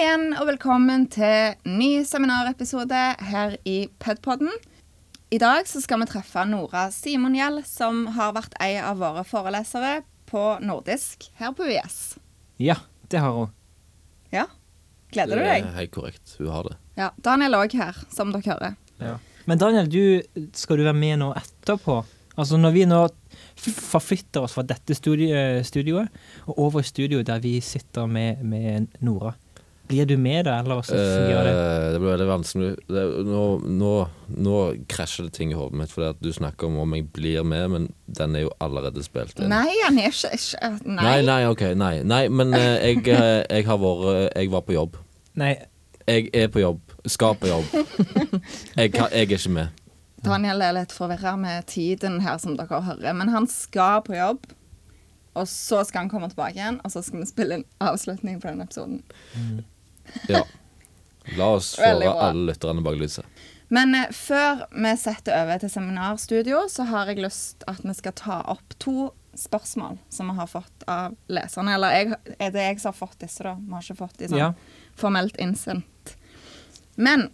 igjen, og velkommen til ny seminarepisode her i Pedpodden. I dag så skal vi treffe Nora Simonhjell, som har vært ei av våre forelesere på nordisk her på UiS. Ja, det har hun. Ja, gleder du deg? Det er helt korrekt. Hun har det. Ja, Daniel òg her, som dere hører. Men Daniel, du, skal du være med nå etterpå? Altså Når vi nå forflytter oss fra dette studi studioet og over i studioet der vi sitter med, med Nora, blir du med da, eller hvordan fungerer det? Eh, det blir veldig vanskelig. Det, nå, nå, nå krasjer det ting i hodet mitt, fordi at du snakker om om jeg blir med, men den er jo allerede spilt inn. Nei, han er ikke, ikke Nei. nei, nei, ok, nei. nei men uh, jeg, eh, jeg har vært Jeg var på jobb. Nei, Jeg er på jobb. Skal på jobb. Jeg, jeg er ikke med. Daniel er litt forvirra med tiden her, som dere hører. Men han skal på jobb, og så skal han komme tilbake igjen, og så skal vi spille en avslutning på den episoden. Ja. La oss få alle lytterne bak lyset. Men eh, før vi setter over til seminarstudio, så har jeg lyst at vi skal ta opp to spørsmål som vi har fått av leserne. Eller jeg, er det jeg som har fått disse, da? Vi har ikke fått de sånn Ja. formelt innsendt. Men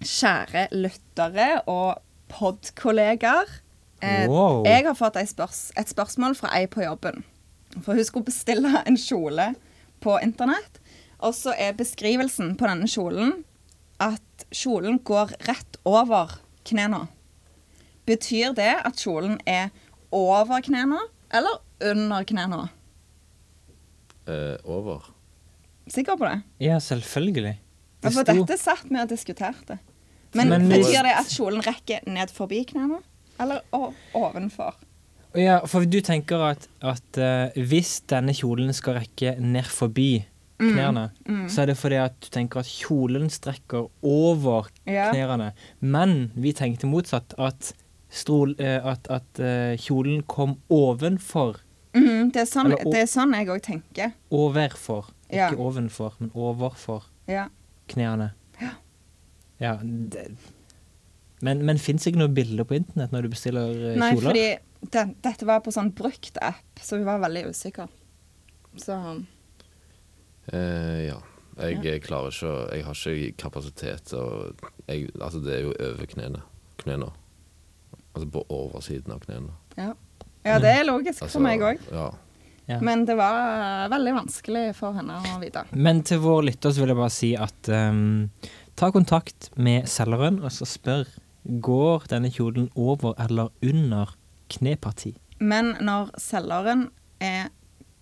kjære lyttere og podkollegaer. Eh, Wow. Jeg har fått spørs et spørsmål fra ei på jobben. For hun skulle bestille en kjole på internett. Og så er beskrivelsen på denne kjolen at kjolen går rett over knærne. Betyr det at kjolen er over knærne eller under knærne? Eh, over. Sikker på det? ja, selvfølgelig. Det for sto- dette satt vi og diskuterte. Men, Men- betyr det at kjolen rekker ned forbi knærne? Eller ovenfor? Ja, for du tenker at, at uh, hvis denne kjolen skal rekke ned forbi Mm. knærne, så er det fordi at du tenker at kjolen strekker over yeah. knærne. Men vi tenkte motsatt, at, stol, eh, at, at eh, kjolen kom ovenfor. Mm, det, er sånn, Eller det er sånn jeg òg tenker. Overfor. Ja. Ikke ovenfor, men overfor Ja. knærne. Ja. Ja, det. Men, men fins ikke noe bilder på internett når du bestiller kjoler? Nei, fordi det, dette var på sånn brukt app, så vi var veldig usikre. Så Eh, ja. Jeg klarer ikke å Jeg har ikke kapasitet og jeg, Altså, det er jo over knærne. Knærne. Altså på oversiden av knærne. ja. Ja, det er logisk Altså, for meg òg. Ja. Ja. Men det var veldig vanskelig for henne å vite. Men til vår lytter så vil jeg bare si at um, ta kontakt med selgeren og så spør går denne kjolen over eller under kneparti. Men når selgeren er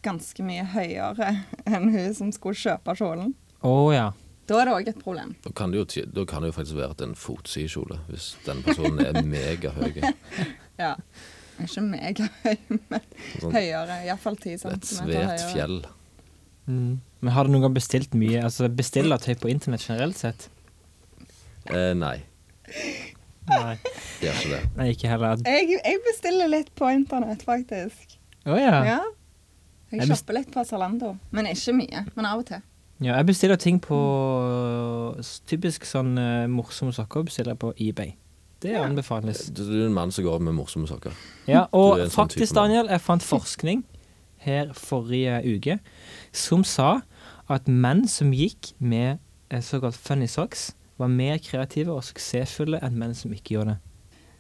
ganske mye høyere enn hun som skulle kjøpe kjolen, Oh, ja. da er det òg et problem. Da kan det jo, da kan det jo faktisk være at det er en fotsidekjole, hvis den personen er megahøy. Ja. Ikke megahøy, men Sånn, høyere. Iallfall ti et centimeter svært fjell. Mm. Men har du noen gang bestilt mye? Altså bestillertøy på internett generelt sett? Eh, nei, Nei. gjør ikke det. Nei, ikke heller. Jeg, jeg bestiller litt på internett, faktisk. Å ja. Ja. Jeg shopper litt på Zalando. Men ikke mye. Men av og til. ja. Jeg bestiller ting på typisk sånn uh, morsomme sokker bestiller jeg på eBay. Det Ja. anbefales. Du du er en mann som går med morsomme sokker. Ja, og faktisk, sånn faktisk. Daniel, jeg fant forskning her forrige uke som sa at menn som gikk med såkalt funny socks, var mer kreative og suksessfulle enn menn som ikke gjorde det.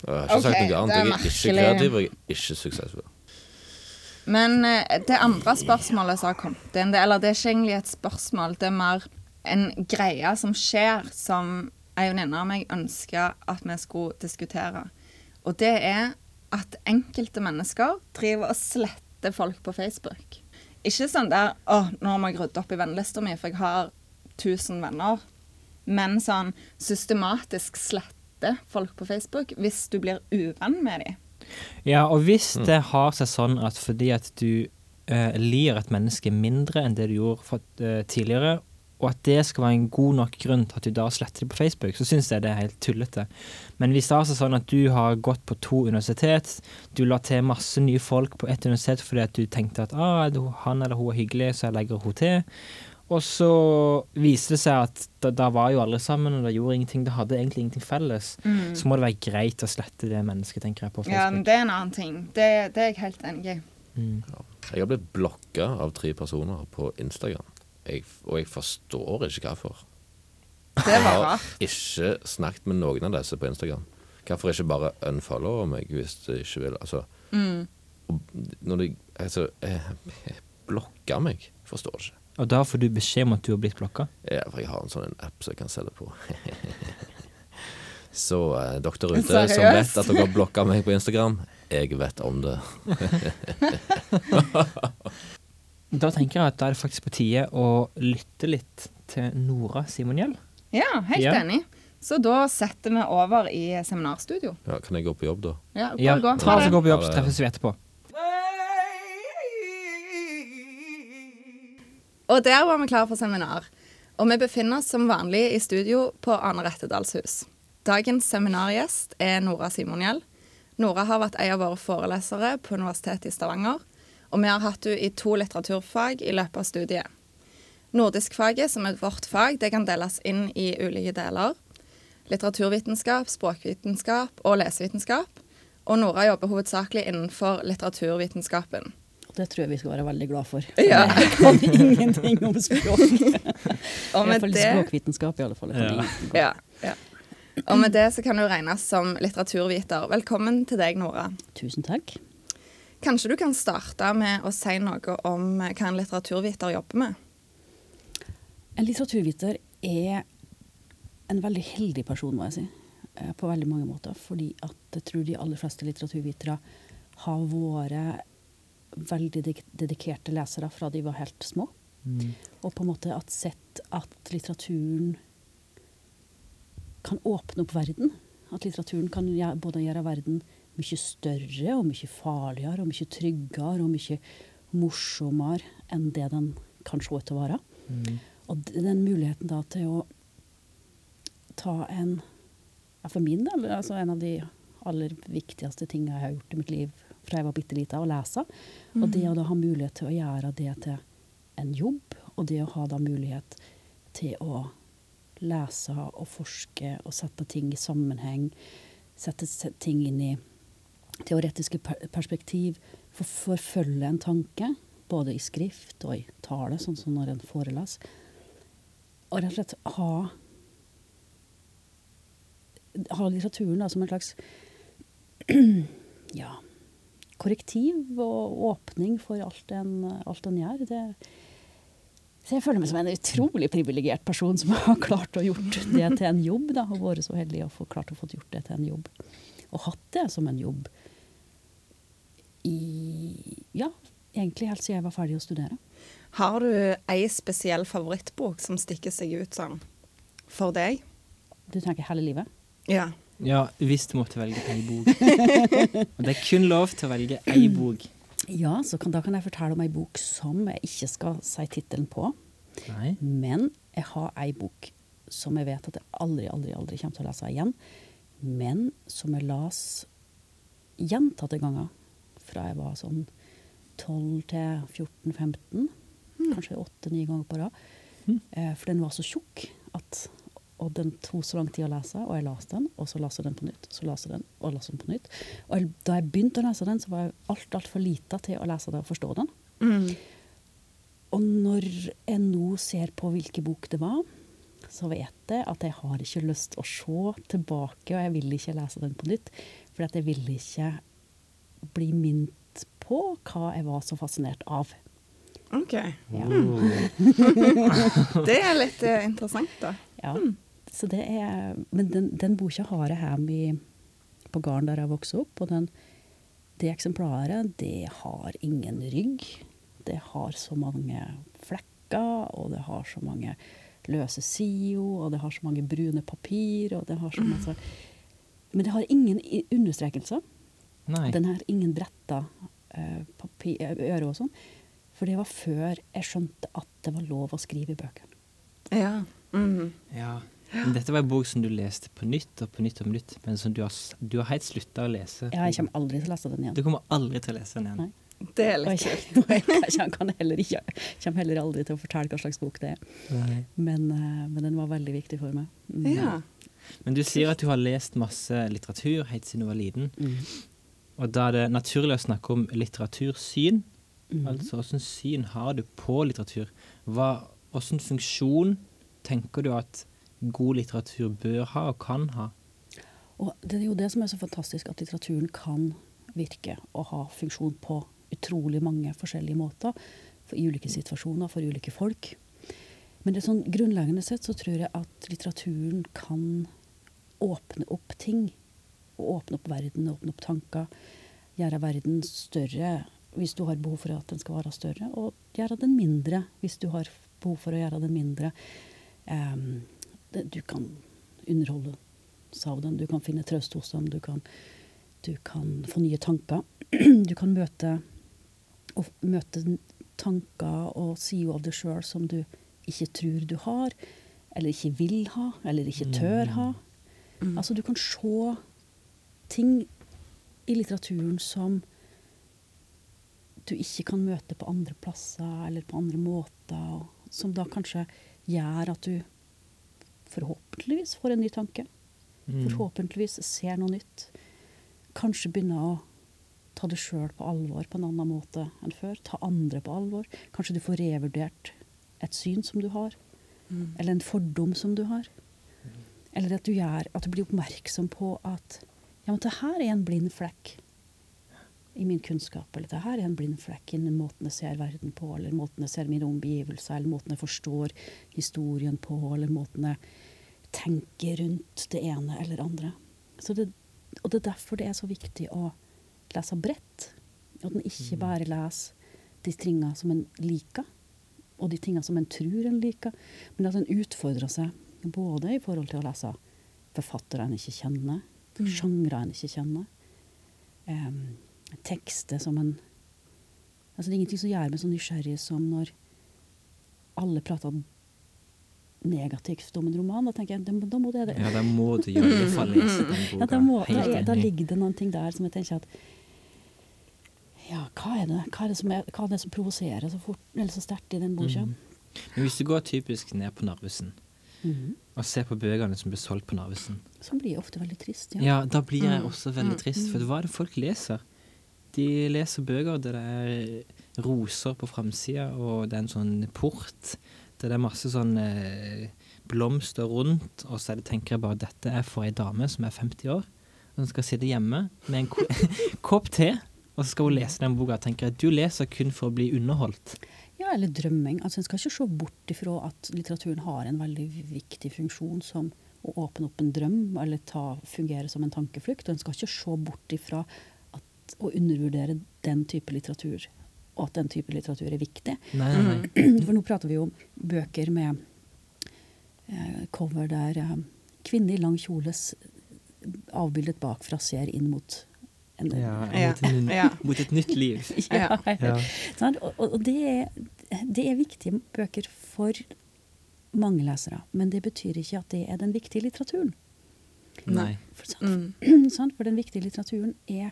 Jeg har ikke okay, sagt noe det annet. Jeg er ikke kreativ, og jeg er ikke suksessfull. Men eh, det andre spørsmålet som har kommet inn, eller det er ikke egentlig et spørsmål, det er mer en greie som skjer, som ei venninne av meg ønska at vi skulle diskutere. Og det er at enkelte mennesker driver og sletter folk på Facebook. Ikke sånn der 'Å, nå må jeg rydde opp i vennelista mi, for jeg har 1000 venner'. Men sånn systematisk slette folk på Facebook hvis du blir uvenn med dem. Ja, og hvis Mm. det har seg sånn at fordi at du uh, lir et menneske mindre enn det du gjorde for, uh, tidligere, og at det skal være en god nok grunn til at du da sletter det på Facebook, så syns jeg det er helt tullete. Men hvis det er altså sånn at du har gått på to universitet, du la til masse nye folk på ett universitet fordi at du tenkte at ah, han eller hun er hyggelig, så jeg legger henne til, og så viste det seg at da, da var jo alle sammen, og det gjorde ingenting, det hadde egentlig ingenting felles, så må det være greit å slette det mennesket, tenker jeg, på Facebook. Ja, men det er en annen ting. Det, det er jeg helt enig i. Mm. Jeg har blitt blokka av tre personer på Instagram. jeg, og jeg forstår ikke hvorfor. Det Jeg har ikke snakket med noen av disse på Instagram. Hvorfor ikke bare unfollow meg hvis de ikke vil? Altså, Mm. når de altså, blokker meg. Forstår ikke. Og da får du beskjed om at du har blitt blokka. Ja, for jeg har en sånn en app som jeg kan selge på. Så eh, dere ute som vet at dere har blokka meg på Instagram, jeg vet om det. Da tenker jeg at da er det faktisk på tide å lytte litt til Nora Simoniel. Ja, helt Ja. enig. Så da setter vi over i seminarstudio. Ja, kan jeg gå på jobb, da? Ja, bare Ja, gå. ta oss og gå på jobb, så treffes vi etterpå. Og der var vi klare for seminar. Og vi befinner oss som vanlig i studio på Arne Rettedals hus. Dagens seminargjest er Nora Simonhjell. Nora har vært en av våre forelesere på Universitetet i Stavanger. Og vi har hatt henne i to litteraturfag i løpet av studiet. Nordiskfaget, som er vårt fag, det kan deles inn i ulike deler. Litteraturvitenskap, språkvitenskap og lesevitenskap. Og Nora jobber hovedsakelig innenfor litteraturvitenskapen. Og Det tror jeg vi skal være veldig glad for. Ja. Jeg kan ingenting om språk. Og med det språkvitenskap, i alle fall. Ja. Ja, ja. Og med det så kan du regnes som litteraturviter. Velkommen til deg, Nora. Tusen takk. Kanskje du kan starte med å si noe om hva en litteraturviter jobber med? En litteraturviter er en veldig heldig person, må jeg si. eh, På veldig mange måter. Fordi at jeg tror de aller fleste litteraturvitere har vært veldig dedikerte lesere fra de var helt små. Og på en måte at sett at litteraturen kan åpne opp verden. At litteraturen kan både gjøre verden mye større og mye farligere og mye tryggere og mye morsommere enn det den kan se ut til å være. Og den muligheten da til å ta en For min del altså en av de aller viktigste tingene jeg har gjort i mitt liv fra jeg var bitte lita, å lese. Og det å da ha mulighet til å gjøre det til en jobb, og det å ha da mulighet til å lese og forske og sette ting i sammenheng, sette ting inn i teoretiske perspektiv, for, forfølge en tanke, både i skrift og i tale, sånn som når en foreleser. Og rett og slett ha, ha litteraturen da, som en slags ja, korrektiv og åpning for alt en, alt en gjør. Det, så jeg føler meg som en utrolig privilegert person som har klart å gjort det til en jobb. Da, og vært så heldig å få klart å få gjort det til en jobb. Og hatt det som en jobb i Ja, egentlig helt siden jeg var ferdig å studere. Har du ei spesiell favorittbok som stikker seg ut sånn for deg? Du tenker hele livet? Ja. Ja, hvis du måtte velge ei bok. Og det er kun lov til å velge ei bok. Ja, så kan, da kan jeg fortelle om ei bok som jeg ikke skal si tittelen på. Nei. Men jeg har ei bok som jeg vet at jeg aldri, aldri, aldri kommer til å lese igjen. Men som jeg las gjentatte ganger fra jeg var sånn 12 til 14-15. Kanskje 8-9 ganger på rad. Mm. for den var så tjukk at og den tok så lang tid å lese, og jeg leste den, og så leste jeg den på nytt, så leste jeg den, og leste den på nytt. Og jeg, da jeg begynte å lese den, så var jeg alt, altfor lita til å lese det og forstå den. Mm. Og når jeg nå ser på hvilken bok det var, så vet jeg at jeg har ikke lyst å se tilbake, og jeg vil ikke lese den på nytt. For at jeg vil ikke bli minnet på hva jeg var så fascinert av. OK. Ja. Det er litt uh, interessant, da. Ja. Så det er, men den, den boka har jeg hjemme i, på gården der jeg vokste opp. Og den, det eksemplaret, det har ingen rygg. Det har så mange flekker, og det har så mange løse sider, og det har så mange brune papir, og det har så masse Men det har ingen understrekelser. Nei. Den har ingen bretta uh, papir, eh, øre og sånn. For det var før jeg skjønte at det var lov å skrive i bøkene. Ja. Mhm. Ja. Dette var en bok som du leste på nytt og på nytt og på nytt, men som du har, du har helt slutta å lese. Ja, jeg kommer aldri til å lese den igjen. Du kommer aldri til å lese den igjen. Nei. Det er litt kult. jeg, kommer heller heller aldri til å fortelle hva slags bok det er. Men, eh, men den var veldig viktig for meg. Mm. Ja. Men du sier at du har lest masse litteratur helt siden du var liten. Mm. Og da er det naturlig å snakke om litteratursyn. Mm. Altså, Hvilket syn har du på litteratur? Hva, Hvilken funksjon tenker du at god litteratur bør ha og kan ha? Og det er jo det som er så fantastisk, at litteraturen kan virke og ha funksjon på utrolig mange forskjellige måter. For, I ulike situasjoner, for ulike folk. Men det er sånn grunnleggende sett så tror jeg at litteraturen kan åpne opp ting. Og åpne opp verden, åpne opp tanker. Gjøre verden større hvis du har behov for at den skal være større, og gjøre den mindre hvis du har behov for å gjøre den mindre. Um, du kan underholde seg av du kan finne trøst hos dem, du kan, du kan få nye tanker. Du kan møte, møte tanker og sider av deg sjøl som du ikke tror du har, eller ikke vil ha, eller ikke tør ha. Mm. Altså, du kan se ting i litteraturen som du ikke kan møte på andre plasser eller på andre måter, som da kanskje gjør at du forhåpentligvis får en ny tanke. Mm. Forhåpentligvis ser noe nytt. Kanskje begynner å ta det sjøl på alvor på en annen måte enn før. Ta andre på alvor. Kanskje du får revurdert et syn som du har, Mm. eller en fordom som du har. Eller at du, gjør, at du blir oppmerksom på at ja, men det her er en blind flekk i min kunnskap, eller det her er en blind flekk i den måten jeg ser verden på, eller måten jeg ser mine omgivelser, eller måten jeg forstår historien på, eller måten jeg tenker rundt det ene eller andre. Så det, og det er derfor det er så viktig å lese bredt. At en ikke bare leser de tingene som en liker, og de tingene som en tror en liker, men at en utfordrer seg både i forhold til å lese forfattere en ikke kjenner, Mm. sjangre en ikke kjenner, um, tekster som en Altså Det er ingenting som gjør meg så nysgjerrig som når alle prater negativt om en roman. Da tenker jeg, da, må det Ja, da må du i alle fall lese den boka. ja, da, må, da, er, da ligger det noen ting der som jeg tenker at Ja, hva er det, hva er det som, er, hva er det som provoserer så fort, eller så sterkt i den boka? Mm. Men hvis du går typisk ned på Narvesen Mhm. og ser på bøkene som blir solgt på Narvesen, Så blir ofte veldig trist. ja. Ja. da blir jeg Mm. også veldig Mm. trist. For hva er det folk leser? De leser bøker der det er roser på framsida, og det er en sånn port der det er masse sånn eh, blomster rundt, og så er tenker jeg bare dette er for ei dame som er 50 år, og som skal sitte hjemme med en ko kopp te, og så skal hun lese den boka. tenker jeg, Du leser kun for å bli underholdt. ja, eller drømming. Altså, En skal ikke se bort ifra at litteraturen har en veldig viktig funksjon som å åpne opp en drøm, eller ta, fungere som en tankeflukt. Og en skal ikke se bort ifra at, å undervurdere den type litteratur, og at den type litteratur er viktig. Nei, nei, nei. For nå prater vi jo om bøker med eh, cover der eh, kvinne i lang kjole avbildet bakfra ser inn mot en Ja, Ja, mot, en, ja. mot et nytt liv. Ja. Ja. Sant? Og, og og det, er, det er viktige bøker for mange lesere, men det betyr ikke at det er den viktige litteraturen. Nei. For, sånn, Mm. sant? for den viktige litteraturen er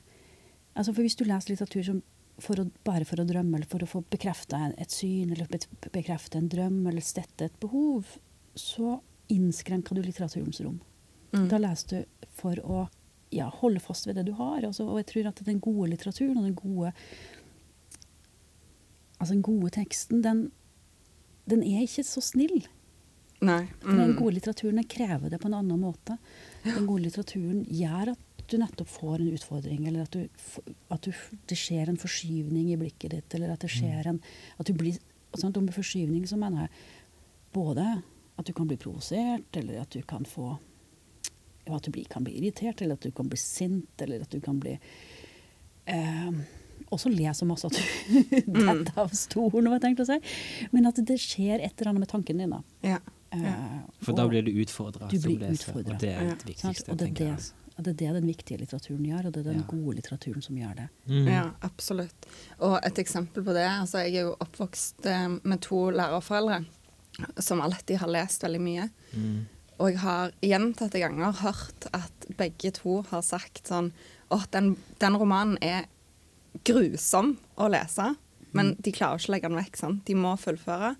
altså for Hvis du leser litteratur som for å, bare for å drømme, eller for å få bekrefta et syn, eller bekrefte en drøm, eller stette et behov, så innskrenker du litteraturens rom. Mm. Da leser du for å ja, holde fast ved det du har. Altså, og jeg tror at den gode litteraturen og den gode Altså den gode teksten, den, den er ikke så snill. Nei. For Den Mm. gode litteraturen krever det på en annen måte. Den gode litteraturen gjør at du nettopp får en utfordring, eller at, du, at du, det skjer en forskyvning i blikket ditt, eller at det skjer en at du blir, sånn, Med forskyvning så mener jeg både at du kan bli provosert, eller at du kan få ja, At du blir, kan bli irritert, eller at du kan bli sint, eller at du kan bli eh, Også le så masse at du detter av stolen, hva jeg tenkte å si. Men at det skjer et eller annet med tanken din. da. Ja. Eh, Ja. For da blir du utfordra Du som blir leser, utfordret. og det er det viktigste, Og det er tenker det. Og det er det den viktige litteraturen gjør, og det er den Ja. gode litteraturen som gjør det. Mm. Ja, absolutt. Og et eksempel på det altså Jeg er jo oppvokst eh, med to lærerforeldre som alltid har lest veldig mye. Mm. Og jeg har gjentatte ganger hørt at begge to har sagt sånn Å, den, den romanen er grusom å lese, men de klarer ikke å legge den vekk. sånn. De må fullføre.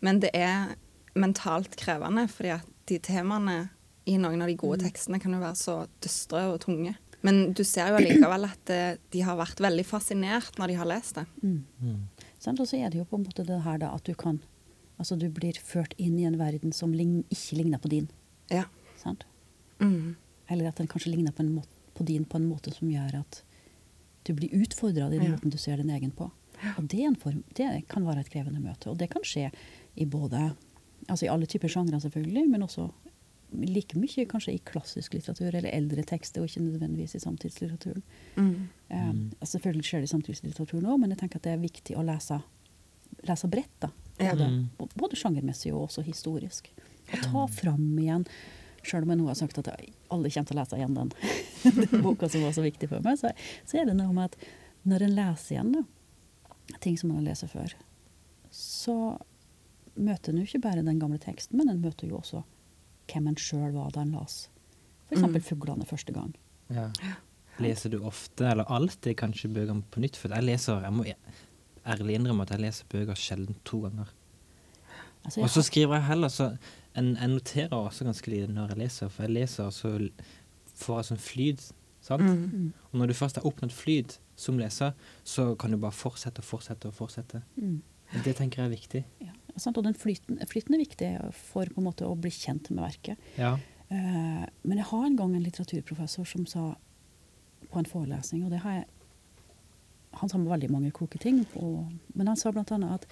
Men det er mentalt krevende, fordi at de temaene i noen av de gode tekstene kan jo være så dystre og tunge. Men du ser jo allikevel at eh, de har vært veldig fascinert når de har lest det. Mm. Mm. Og så er det jo på en måte det her da at du kan Altså du blir ført inn i en verden som lign, ikke ligner på din. Ja. Sant? Mm. Eller at den kanskje ligner på, en måte, på din på en måte som gjør at du blir utfordra i den Ja. måten du ser din egen på. Og det, er en form, det kan være et krevende møte. Og det kan skje i både Altså i alle typer sjangre, selvfølgelig, men også like mye kanskje i klassisk litteratur eller eldre tekster, og ikke nødvendigvis i samtidslitteraturen. Mm. Um, altså selvfølgelig skjer det i samtidslitteraturen òg, men jeg tenker at det er viktig å lese, lese bredt. da. Både, Mm. både sjangermessig og også historisk. Og ta fram igjen Sjøl om jeg nå har sagt at jeg alle kommer til å lese igjen den, den boka som var så viktig for meg, så, så er det noe med at når en leser igjen da, ting som man har lest før, så møter en jo ikke bare den gamle teksten, men en møter jo også hvem en sjøl var da en las f.eks. Mm. 'Fuglene' første gang. Ja. Leser du ofte, eller alltid, kanskje bøkene på nytt? For jeg leser, jeg må ærlig innrømme at jeg leser bøker sjelden to ganger. Altså, Og så skriver jeg heller så en, Jeg noterer også ganske lite når jeg leser, for jeg leser og så får jeg sånn flyt. Sant? Mm. Mm, Og når du først har oppnådd flyt som leser, så kan du bare fortsette og fortsette og fortsette. mm. Det tenker jeg er viktig. Ja, sant? Og den flyten, flyten er viktig for på en måte å bli kjent med verket. Ja. Uh, men jeg har en gang en litteraturprofessor som sa på en forelesning, og det har jeg Han sa veldig mange kloke ting, og, men han sa bl.a. at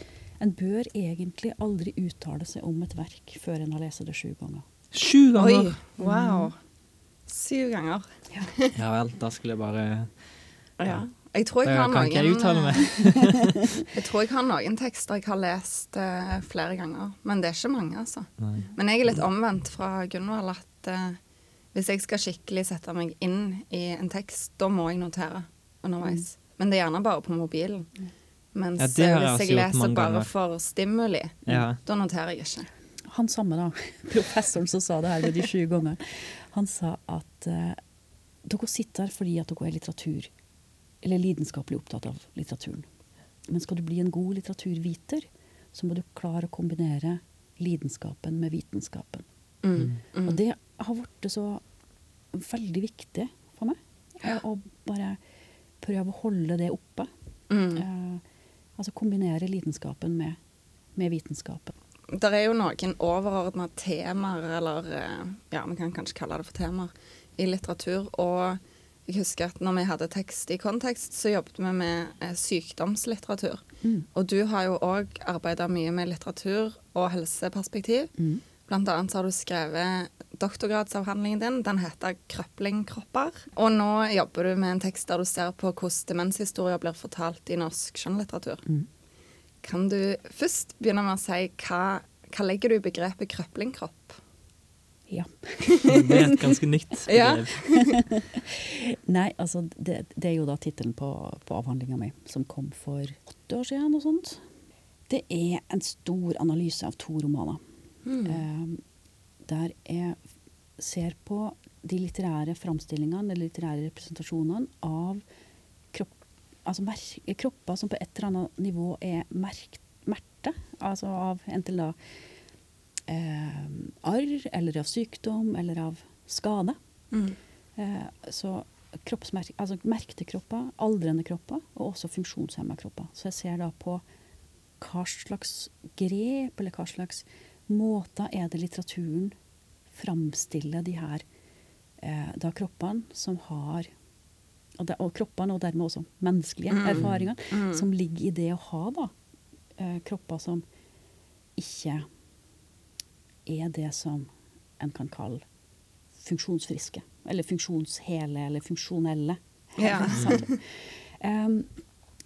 en bør egentlig aldri uttale seg om et verk før en har lest det sju ganger. Sju ganger? Oi! Wow. Syv ganger. Ja vel, da skulle jeg bare Ja. Jeg tror jeg Da har kan jeg noen. Jeg tror jeg har noen tekster jeg har lest uh, flere ganger, men det er ikke mange, altså. Nei. Men jeg er litt omvendt fra Gunvald at uh, hvis jeg skal skikkelig sette meg inn i en tekst, da må jeg notere underveis. Men det er gjerne bare på mobilen. Mens Ja, jeg eh, hvis jeg leser bare ganger. for stimuli, Ja. da noterer jeg ikke. Han samme, da, professoren som sa det her med de sju ganger, han sa at uh, dere sitter her fordi at dere er litteratur, eller lidenskapelig opptatt av litteraturen. Men skal du bli en god litteraturviter, så må du klare å kombinere lidenskapen med vitenskapen. Mm. Mm. Og det har blitt så veldig viktig for meg. Ja. Å bare prøve å holde det oppe. Mm. Eh, altså kombinere lidenskapen med, med vitenskapen. Det er jo noen overordna temaer, eller eh, ja, vi kan kanskje kalle det for temaer, i litteratur. Og jeg husker at når vi hadde tekst i kontekst, så jobbet vi med eh, sykdomslitteratur. Mm. Og du har jo òg arbeida mye med litteratur og helseperspektiv. Mm. Blant annet så har du skrevet doktorgradsavhandlingen din. Den heter 'Krøplingkropper'. Og nå jobber du med en tekst der du ser på hvordan demenshistorier blir fortalt i norsk skjønnlitteratur. Mm. Kan du først begynne med å si hva, hva legger du i begrepet krøplingkropp? Ja. Det er et ganske nytt Ja. Nei, altså det, det er jo da tittelen på, på avhandlinga mi, som kom for åtte år siden. og sånt. Det er en stor analyse av to romaner. Eh, der jeg ser på de litterære framstillingene, de litterære representasjonene av kropp, altså mer, kropper som på et eller annet nivå er merkt, merte. Altså av enten da eh, arr, eller av sykdom, eller av skade. Mm. Eh, så altså merkte kropper, aldrende kropper, og også funksjonshemma kropper. Så jeg ser da på hva slags grep, eller hva slags måter er det litteraturen framstiller de her eh, da kroppene som har og, de, og kroppene, og dermed også menneskelige Mm. erfaringer, Mm. som ligger i det å ha da eh, kropper som ikke er det som en kan kalle funksjonsfriske. Eller funksjonshele, eller funksjonelle. Ja. um,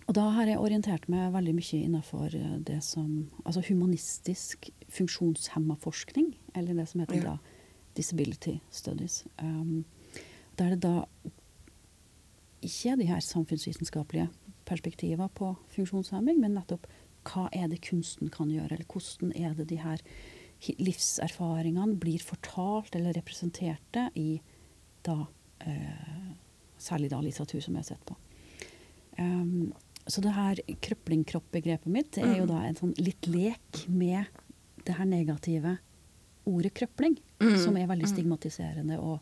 og da har jeg orientert meg veldig mye innenfor eh, det som Altså humanistisk funksjonshemma forskning, eller det som heter Ja. da disability studies. Um, der det da ikke er de her samfunnsvitenskapelige perspektiver på funksjonshemming, men nettopp hva er det kunsten kan gjøre, eller hvordan er det de her livserfaringene blir fortalt eller representerte i da eh, Særlig da litteratur, som jeg har sett på. Um, så det her krøplingkropp-begrepet mitt det er jo Mm. da en sånn litt lek med det her negative ordet krøpling, Mm. som er veldig Mm. stigmatiserende og,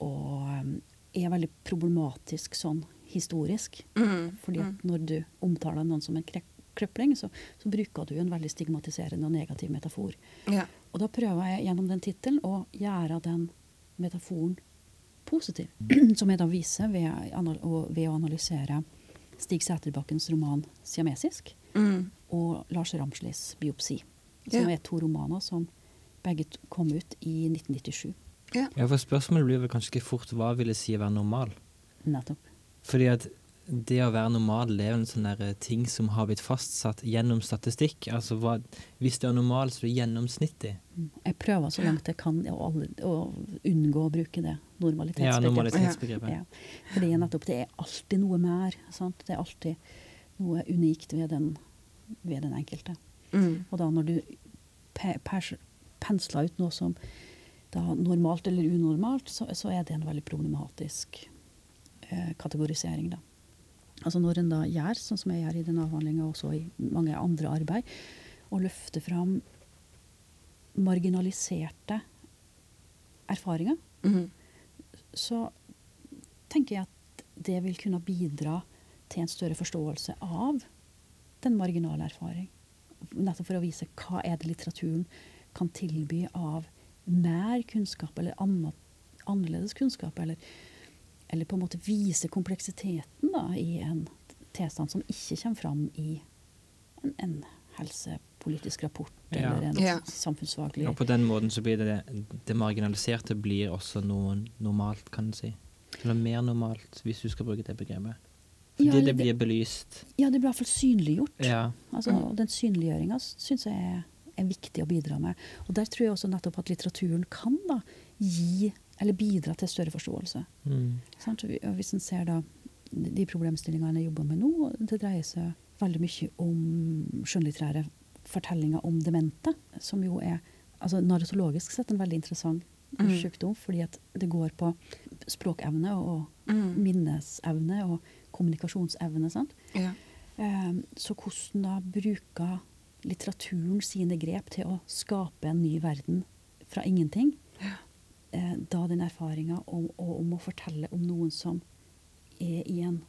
og um, er veldig problematisk sånn historisk. Mm. Fordi at når du omtaler noen som en krep krøpling, så, så bruker du en veldig stigmatiserende og negativ metafor. Ja. Og da prøver jeg gjennom den tittelen å gjøre den metaforen positiv. Som jeg da viser ved, ved å analysere Stig Sæterbakkens roman 'Siamesisk' Mm. og Lars Ramslis 'Biopsi'. Som Ja. er to romaner som begge kom ut i 1997. Ja. Ja, for spørsmålet blir vel kanskje ikke fort hva vil det si å være normal? Nettopp. Fordi at det å være normal det er en sånn eh, ting som har blitt fastsatt gjennom statistikk. Altså hva, Hvis du er normal, så er du gjennomsnittlig. Mm. Jeg prøver så langt jeg kan å, å unngå å bruke det Ja, normalitetsbegrepet. normalitetsbegrepet. Ja. Fordi nettopp det er alltid noe mer. Sant? Det er alltid noe unikt ved den, ved den enkelte. Mm. Og da når du pe pensler ut noe som da normalt eller unormalt, så, så er det en veldig problematisk eh, kategorisering. da. Altså Når en da gjør, sånn som jeg gjør i denne avhandlinga og også i mange andre arbeid, og løfter fram marginaliserte erfaringer, Mm. så tenker jeg at det vil kunne bidra til en større forståelse av den marginale erfaring. Nettopp for å vise hva er det litteraturen kan tilby av mer kunnskap, eller annet, annerledes kunnskap, eller, eller på en måte vise kompleksiteten da, i en tilstand som ikke kommer fram i en, en helsepolitisk rapport Ja. eller en Ja. samfunnsfaglig Og på den måten så blir det det marginaliserte blir også noe normalt, kan en si. Eller mer normalt, hvis du skal bruke det begrepet. Fordi Ja, det blir belyst. Ja, det blir i hvert fall synliggjort. Ja. Altså, og Den synliggjøringa syns jeg er, er viktig å bidra med. Og der tror jeg også nettopp at litteraturen kan da gi, eller bidra til større forståelse. Mm. Og Hvis en ser da de problemstillingene jeg jobber med nå, det dreier seg veldig mye om skjønnlitterære fortellinger om demente, som jo er altså narratologisk sett en veldig interessant Mm. sykdom, fordi at det går på språkevne og Mm. minnesevne og kommunikasjonsevne. sant? Ja. Eh, Så hvordan da bruker litteraturen sine grep til å skape en ny verden fra ingenting? Eh, Da den erfaringa om, om å fortelle om noen som er i en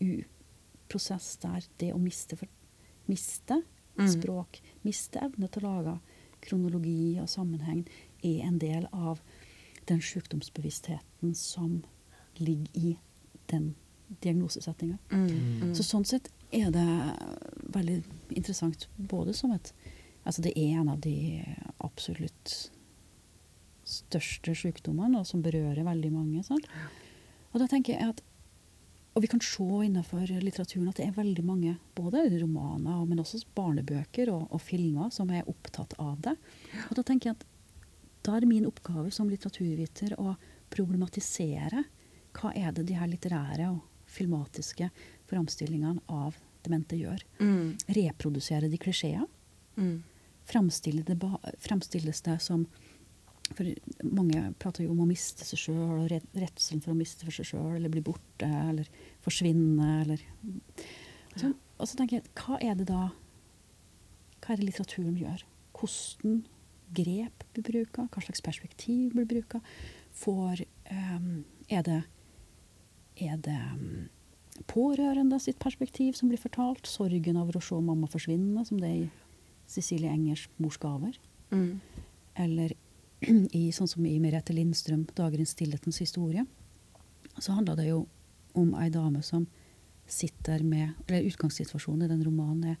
u-prosess der det å miste, for, miste Mm. språk, miste evne til å lage kronologi og sammenheng, er en del av den sykdomsbevisstheten som ligger i den diagnosesettinga. Mm. Mm. Så sånn sett er det veldig interessant både som et Altså det er en av de absolutt største sykdommene, og som berører veldig mange. Sant? Og da tenker jeg at Og vi kan se innenfor litteraturen at det er veldig mange, både romaner, men også barnebøker og, og filmer, som er opptatt av det. Og da tenker jeg at da er min oppgave som litteraturviter å problematisere hva er det de her litterære og filmatiske framstillingene av demente gjør. Mm. Reprodusere de klisjeer. Mm. Fremstilles det som For mange prater jo om å miste seg sjøl, og re- redselen for å miste for seg sjøl, eller bli borte, eller forsvinne, eller så, Og så tenker jeg, hva er det da Hva er det litteraturen gjør? Hvordan grep blir bruka? Hva slags perspektiv blir bruka? Får um, Er det er det mm, pårørende sitt perspektiv som blir fortalt? Sorgen over å se mamma forsvinne, som det er i Cecilie Engers 'Mors gaver'? Mm. Eller i, sånn som i Merete Lindstrøm, 'Dager i stillhetens historie', så handler det jo om ei dame som sitter med Eller utgangssituasjonen i den romanen er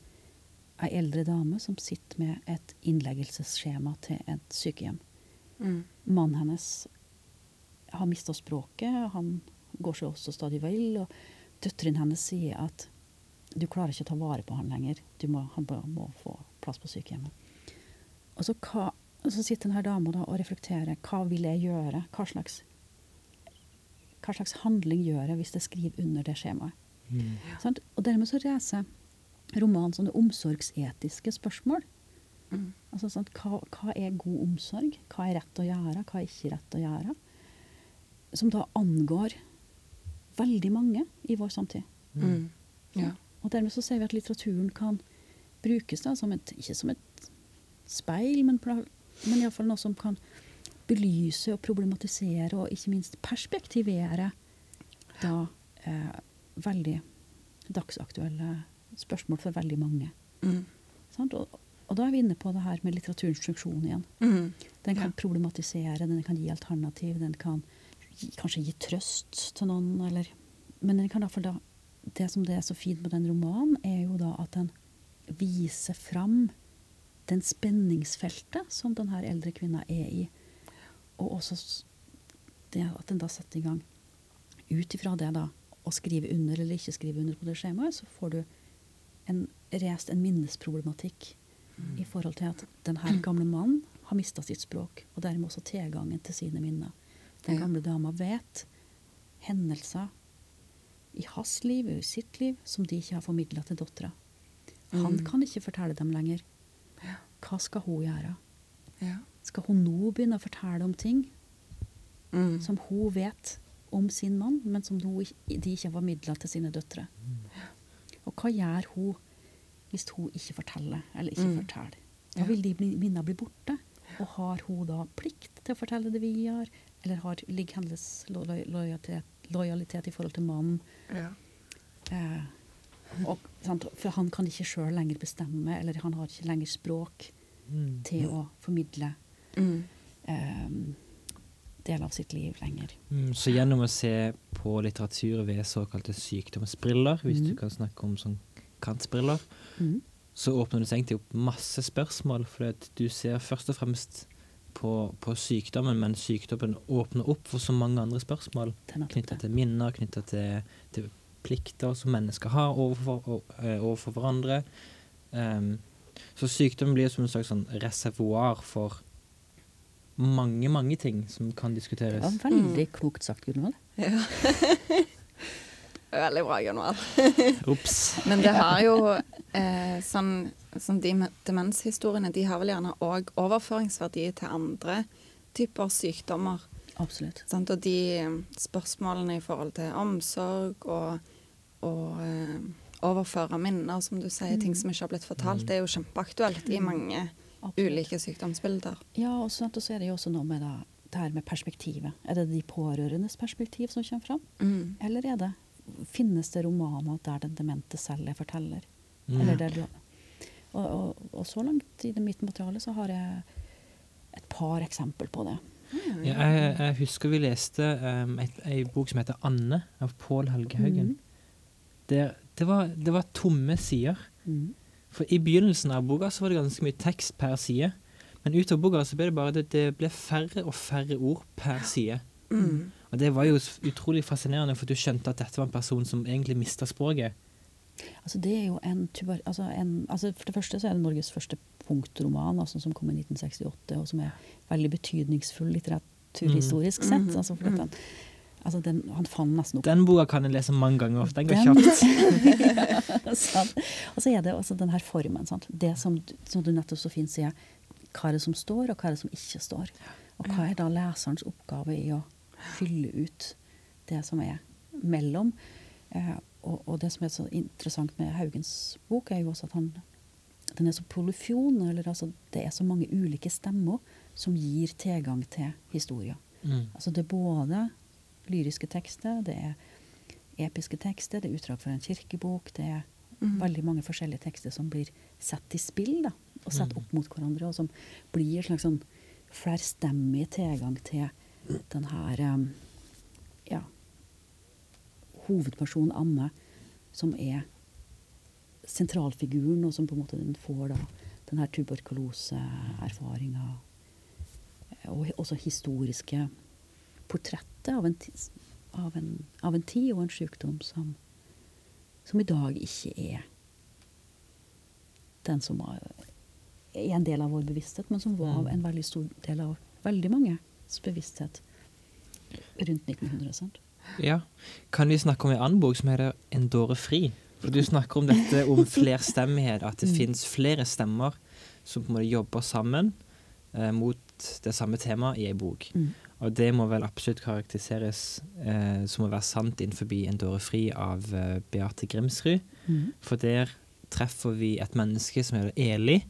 ei eldre dame som sitter med et innleggelsesskjema til et sykehjem. Mm. Mannen hennes har mista språket, han går seg også stadig vel, og døtrene hennes sier at du klarer ikke å ta vare på han lenger, du må, han må, få plass på sykehjemmet. Og så, hva, så sitter denne dama da og reflekterer, hva vil jeg gjøre, hva slags, hva slags handling gjør jeg hvis jeg skriver under det skjemaet? Mm. Sånn? Og dermed så reiser romanen sånne omsorgsetiske spørsmål. Mm. Altså, sånn, Hva, hva er god omsorg? Hva er rett å gjøre? Hva er ikke rett å gjøre? Som da angår veldig mange i vår samtid. Mm. Ja. Og dermed så ser vi at litteraturen kan brukes da som et, ikke som et speil, men, men iallfall noe som kan belyse og problematisere og ikke minst perspektivere da eh, veldig dagsaktuelle spørsmål for veldig mange. Mm. Og, og da er vi inne på det her med litteraturens funksjon igjen. Mm. Den kan Ja. problematisere, den kan gi alternativ, den kan gi, kanskje gi trøst til noen, eller Men den kan da Det som det er så fint med den romanen, er jo da at den viser fram den spenningsfeltet som denne eldre kvinna er i. Og også det at den da setter i gang ut ifra det da, å skrive under eller ikke skrive under på det skjemaet, så får du en, reist en minnesproblematikk i forhold til at denne gamle mannen har mista sitt språk, og dermed også tilgangen til sine minner. Den gamle dama vet hendelser i hans liv og i sitt liv som de ikke har formidla til dattera. Han Mm. kan ikke fortelle dem lenger. Hva skal hun gjøre? Ja. Skal hun nå begynne å fortelle om ting Mm. som hun vet om sin mann, men som hun, de ikke har formidla til sine døtre? Og hva gjør hun hvis hun ikke forteller, eller ikke Mm. forteller? Da vil de minnene bli borte. Og har hun da plikt til å fortelle det videre, eller har, ligger hennes lo- lo- lojalitet, lojalitet i forhold til mannen? Ja. Eh, og? For han kan ikke sjøl lenger bestemme, eller han har ikke lenger språk Mm. til å formidle Mm. eh, deler av sitt liv lenger. Mm, så gjennom å se på litteratur ved såkalte sykdomsbriller, hvis du kan snakke om sånn kantbriller, Mm. så åpner det seg egentlig opp masse spørsmål. For du ser først og fremst på, på sykdommen, men sykdommen åpner opp for så mange andre spørsmål. Knytta til minner, knytta til, til plikter som mennesker har overfor, eh, overfor hverandre. Em, så sykdom blir som en slags sånn reservoar for mange, mange ting som kan Det diskuteres. var veldig klokt sagt, Gunvald. Ja. Veldig bra, Gunvald. Ops. Men det har jo eh, sånn som de demenshistoriene, de har vel gjerne òg overføringsverdi til andre typer sykdommer. Absolutt. Sant? Og de eh, spørsmålene i forhold til omsorg og, og eh, overføre minner, som du sier, ting som ikke har blitt fortalt, det er jo kjempeaktuelt i mange Absolutt. ulike sykdomsbilder. Ja, og så, er det jo også noe med da, det her med perspektivet. Er det de pårørendes perspektiv som kommer fram? Mm. Eller er det, finnes det romaner der den demente selv er forteller? Mm. Eller der du, og, og, og så langt i det mitt materiale så har jeg et par eksempel på det. Ja, jeg, jeg husker vi leste um, ei bok som heter 'Anne' av Pål Helgehaugen. Mm. Der, det, var, det var tomme sider. Mm. For I begynnelsen av boka så var det ganske mye tekst per side. Men utover boka så ble det bare det, det ble færre og færre ord per side. Mm. Og det var jo utrolig fascinerende, for du skjønte at dette var en person som egentlig mista språket. Altså det er jo en, tuber, altså en altså For det første så er det Norges første punktroman, altså som kom i 1968, og som er veldig betydningsfull litteraturhistorisk sett. Mhm. Altså for at den, altså den, han fant nesten opp Den boka kan jeg lese mange ganger. Den går kjapt. sant? Og så er det også den her formen. Sant? Det som, som du nettopp så fint sier. Hva er det som står, og hva er det som ikke står? Og hva er da leserens oppgave i å fylle ut det som er mellom? Eh, og, og det som er så interessant med Haugens bok, er jo også at han den er så polyfjon, eller altså det er så mange ulike stemmer som gir tilgang til historier. Mm. Altså det er både lyriske tekster, det er episke tekster, det er utdrag fra en kirkebok, det er mm. veldig mange forskjellige tekster som blir satt i spill da, og satt opp mot hverandre, og som blir en slags sånn flerstemmig tilgang til den her um, ja, hovedpersonen Anne, som er sentralfiguren, og som på en måte den får da den her tuberkuloseerfaringa, og også historiske portrettet av en, av en, av en tid og en sykdom som, som i dag ikke er den som var, er en del av vår bevissthet, men som var Mm. en veldig stor del av veldig manges bevissthet rundt 1900. Sant? Ja. Kan vi snakke om en annen bok som heter 'En dåre fri'? For du snakker om dette om flerstemmighet, at det Mm. finnes flere stemmer som på en måte jobber sammen eh, mot det samme temaet i ei bok. Mm. Og det må vel absolutt karakteriseres eh, som å være sant innenfor 'En dåre fri' av eh, Beate Grimsrud. Mm. For der treffer vi et menneske som heter Eli.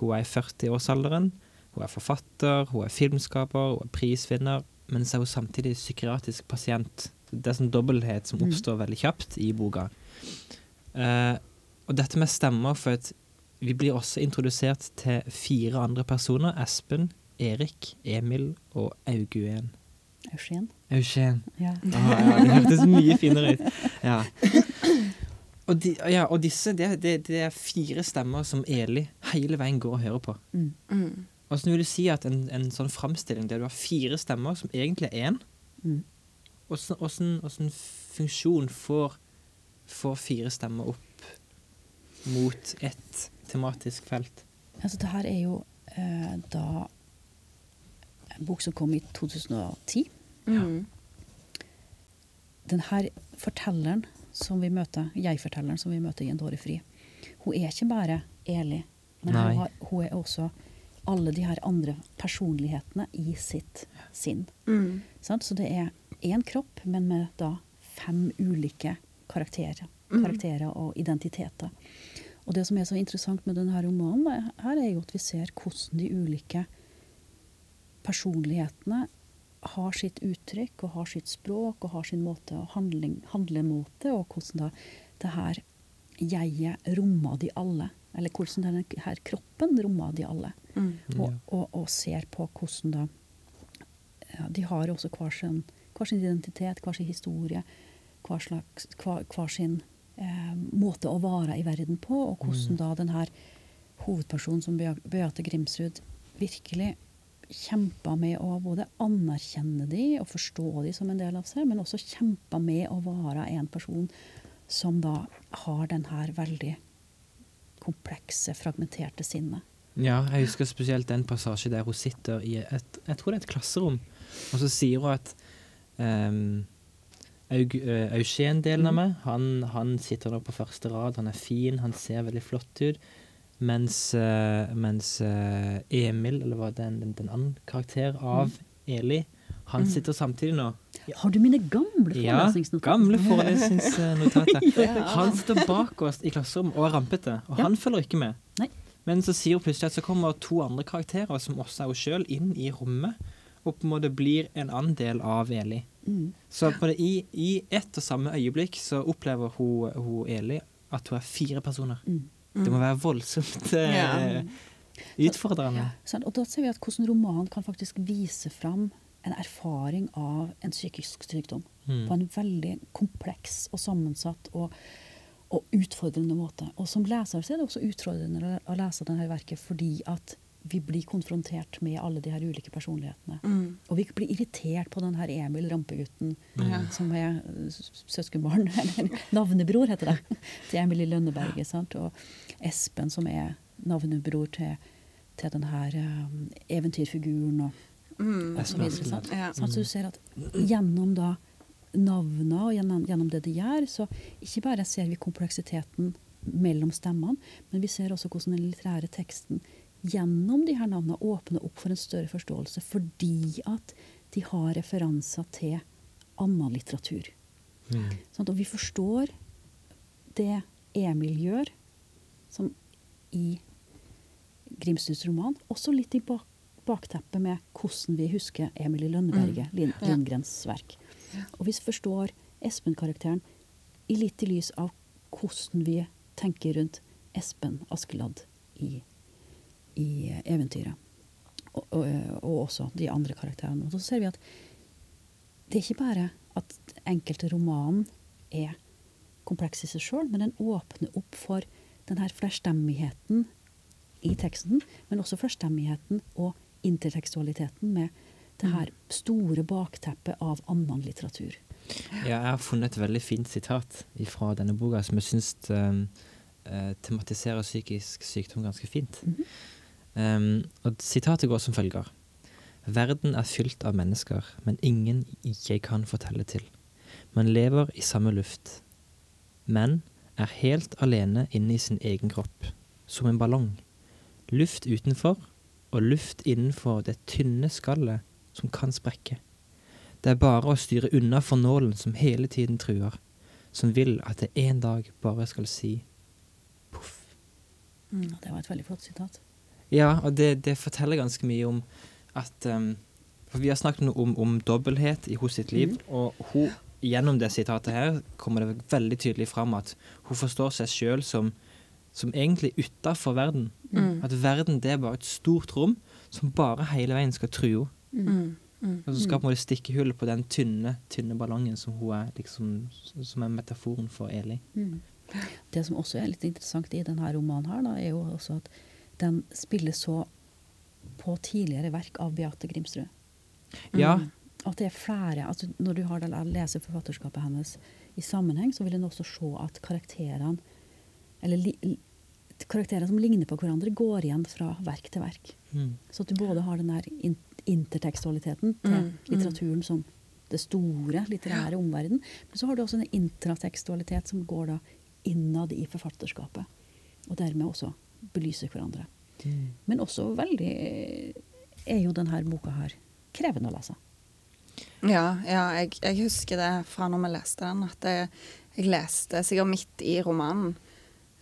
Hun er i 40-årsalderen. Hun er forfatter, hun er filmskaper, hun er prisvinner. Men så er hun samtidig psykiatrisk pasient. Det er sånn dobbelthet som Mm. oppstår veldig kjapt i boka. Eh, og dette med stemmer, for at vi blir også introdusert til fire andre personer. Espen, Erik, Emil og Auguen. Eugen. Eugen. Ja. Ah, ja, det hørtes mye finere ut. Ja. Og, de, ja, og disse, det, det, det er fire stemmer som Eli hele veien går og hører på. Mm. Mm. Vil du si at en, en sånn framstilling der du har fire stemmer, som egentlig er én, Mm. hvordan, hvordan funksjon får, får fire stemmer opp mot ett tematisk felt? Altså, det her er jo eh, da en bok som kom i 2010. Mm. Den her fortelleren som vi møter, jeg-fortelleren som vi møter i En dåre fri, hun er ikke bare Eli, men hun, har, hun er også alle de her andre personlighetene i sitt sinn. Mm. Så det er én kropp, men med da fem ulike karakterer, Mhm. karakterer og identiteter. Og det som er så interessant med denne romanen, her er jo at vi ser hvordan de ulike personlighetene har sitt uttrykk og har sitt språk og har sin måte å handling, handle mot det, og hvordan da det her jeget rommer de alle. Eller hvordan denne her kroppen rommer de alle. Mm. Og, og, og ser på hvordan da ja, De har også hver sin, hver sin identitet, hver sin historie, hver, slags, hver, hver sin eh, måte å være i verden på, og hvordan da den her hovedpersonen som Beate Grimsrud virkelig kjempa med å både anerkjenne de og forstå de som en del av seg, men også kjempa med å være en person som da har den her veldig komplekse, fragmenterte sinnet. Ja, jeg husker spesielt den passasje der hun sitter i et, jeg tror det er et klasserom, og så sier hun at um, Aug, eh, Eugen-delen av meg, han, han sitter nå på første rad, han er fin, han ser veldig flott ut, mens, eh, mens eh, Emil, eller hva det den, den andre karakter av Eli, han sitter samtidig nå. Har du mine gamle Ja, gamle forelesningsnotater. Ja. Han sitter bak oss i klasserommet og er rampete, og Ja. han følger ikke med. Nei. Men så sier plutselig at så kommer to andre karakterer, som også er hun sjøl, inn i rommet, og på en måte blir en annen del av Eli. Mm. Så på det, i, i ett og samme øyeblikk så opplever hun, hun Eli at hun er fire personer. Mm. Det må være voldsomt eh, Ja. utfordrende. Sant? Og da ser vi at hvordan romanen kan faktisk vise fram en erfaring av en psykisk sykdom Mm. på en veldig kompleks og sammensatt og, og utfordrende måte. Og som leser så er det også utfordrende å- lese dette verket fordi at vi blir konfrontert med alle de her ulike personlighetene. Mm. Og vi blir irritert på den her Emil, rampegutten, mm. som er uh, søskenbarn, eller navnebror heter det, til Emil i Lønneberget. Sant? Og Espen, som er navnebror til, til denne um, eventyrfiguren og, Mm. og så videre. Sant? Ja. Sant? Så du ser at gjennom da navnene og gjennom, gjennom det de gjør, så ikke bare ser vi kompleksiteten mellom stemmene, men vi ser også hvordan den litterære teksten gjennom de her navnene åpner opp for en større forståelse, fordi at de har referanser til annen litteratur. Mm. Sånn, Og vi forstår det Emil gjør, som i Grimstuds roman, også litt i bak bakteppet med hvordan vi husker Emilie Lønneberget, Ja. Lindgrens verk. Og vi forstår Espen-karakteren i litt i lys av hvordan vi tenker rundt Espen Askeladd i, i eventyret. Og, og, og også de andre karakterene. Og så ser vi at det er ikke bare at enkelte romanen er kompleks i seg sjøl, men den åpner opp for den her flerstemmigheten i teksten, men også flerstemmigheten og intertekstualiteten med det her store bakteppet av annen litteratur. Ja, jeg har funnet et veldig fint sitat fra denne boka som jeg syns um, eh, tematiserer psykisk sykdom ganske fint. um, og sitatet går som følger. Verden er fylt av mennesker, men ingen jeg kan fortelle til. Man lever i samme luft, men er helt alene inne i sin egen kropp, som en ballong. Luft utenfor og luft innenfor det tynne skallet som kan sprekke. Det er bare å styre unna for nålen som hele tiden truer, som vil at det en dag bare skal si poff. Mm, Det var et veldig flott sitat. Ja, og det, det forteller ganske mye om at um, For vi har snakket noe om, om dobbelthet i hos sitt liv, og hun, gjennom det sitatet her kommer det veldig tydelig fram at hun forstår seg sjøl som som egentlig utafor verden. Mm. At verden det er bare et stort rom som bare hele veien skal true henne. Mm. Mm. Og så skal på en måte stikke hullet på den tynne tynne ballongen som hun er liksom, som er metaforen for Eli. Mm. Det som også er litt interessant i denne romanen, her, da, er jo også at den spiller så på tidligere verk av Beate Grimsrud. Ja, At det er flere, altså Når du har det, leser forfatterskapet hennes i sammenheng, så vil en også se at karakterene eller li, karakterer som ligner på hverandre, går igjen fra verk til verk. mm. Så at du både har den der in intertekstualiteten til Mm, mm. litteraturen som det store litterære omverden, men så har du også en intratekstualitet som går da innad i forfatterskapet, og dermed også belyser hverandre. Mm. Men også veldig er jo denne boka her krevende å lese. Ja, ja jeg, jeg husker det fra når vi leste den, at jeg, jeg leste sikkert midt i romanen.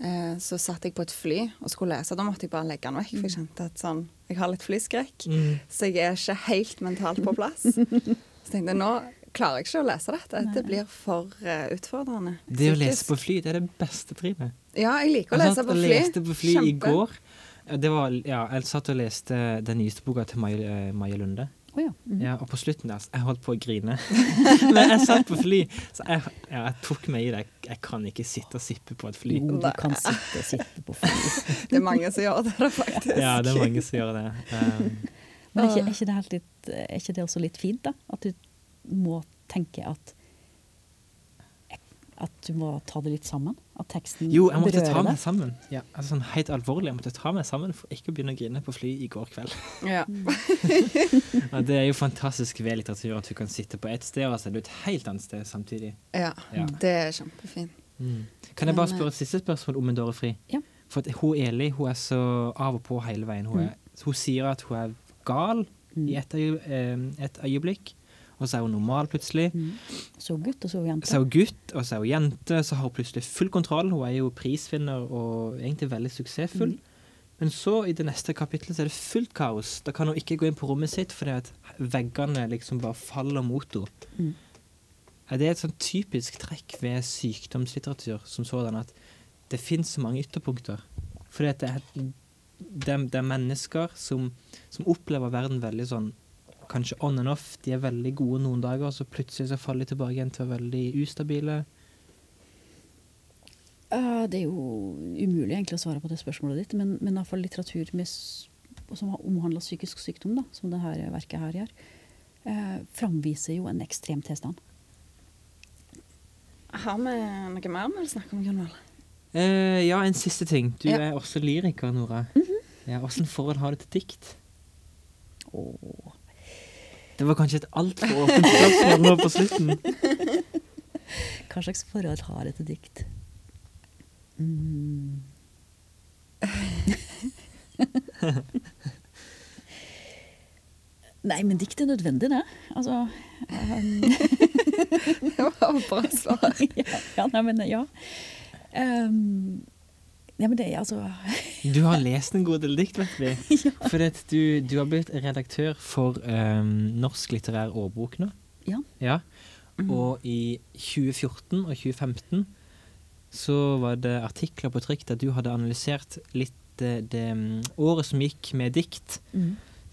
Eh, så satt jeg på et fly og skulle lese. Da måtte jeg bare legge den vekk, for jeg kjente at sånn, jeg har litt flyskrekk. Mm. Så jeg er ikke helt mentalt på plass. Så tenkte jeg nå klarer jeg ikke å lese dette. Det blir for uh, utfordrende. Det å lese på fly, det er det beste trivet. Ja, jeg liker å Jeg lese på og Jeg leste på fly i går. Det var, ja, jeg satt og leste den nyeste boka til Maja, eh, Maja Lunde. Å ja. mhm. Ja, og på slutten der, jeg holdt på å grine. Men jeg satt på fly, så jeg, ja, jeg tok meg i det. Jeg kan ikke sitte og sippe på et fly. Jo, du kan sitte og sitte på fly. Det er mange som gjør det, faktisk. Ja, det er mange som gjør det. Um, Men er ikke, er, ikke det helt litt, er ikke det også litt fint, da? At du må tenke at at du må ta det litt sammen? At teksten jo, jeg måtte ta meg sammen. Ja, altså sånn Helt alvorlig, jeg måtte ta meg sammen for ikke å begynne å grine på fly i går kveld. Ja. Ja, det er jo fantastisk ved litteratur at du kan sitte på ett sted og sende ut et helt annet sted samtidig. ja. Ja. Det er kjempefint. Kan jeg bare spørre et siste spørsmål om en dårlig Fri? Ja. For at hun Eli hun er så av og på hele veien. Hun, er, hun sier at hun er gal Mm. i eh, et øyeblikk, og så er hun normal plutselig. Mm. Så gutt og så jente. Så er hun gutt, og så er hun jente, så har hun plutselig full kontroll. Hun er jo prisvinner og egentlig veldig suksessfull. Men så, i det neste kapittelet, så er det fullt kaos. Da kan hun ikke gå inn på rommet sitt fordi at veggene liksom bare faller mot henne. Mm. Er det et sånn typisk trekk ved sykdomslitteratur som sådan at det finnes så mange ytterpunkter? Fordi at det er, det er, det er mennesker som, som opplever verden veldig sånn Kanskje on and off. De er veldig gode noen dager, og så plutselig så faller de tilbake igjen til å være veldig ustabile. Uh, det er jo umulig egentlig å svare på det spørsmålet ditt, men, men iallfall litteratur med, som har omhandla psykisk sykdom, da, som dette verket her gjør, uh, framviser jo en ekstrem tilstand. Har vi noe mer vi vil snakke om, Gunvald? Uh, ja, en siste ting. Du Ja. er også lyriker, Nora. ja, Åssen forhold har du til dikt? Åh. Det var kanskje et altfor åpent spørsmål nå på slutten. Hva slags forhold har dette dikt? Mm. Nei, men dikt er nødvendig, det. Altså um... Det var et bra svar. ja, ja, nei, men ja. Ehm, ja, men det er altså Du har lest en god del dikt, vet vi. For du, du har blitt redaktør for um, Norsk litterær årbok nå. Ja. Ja. Og i 2014 og 2015 så var det artikler på trykk der du hadde analysert litt det, det mm, året som gikk med dikt. mm.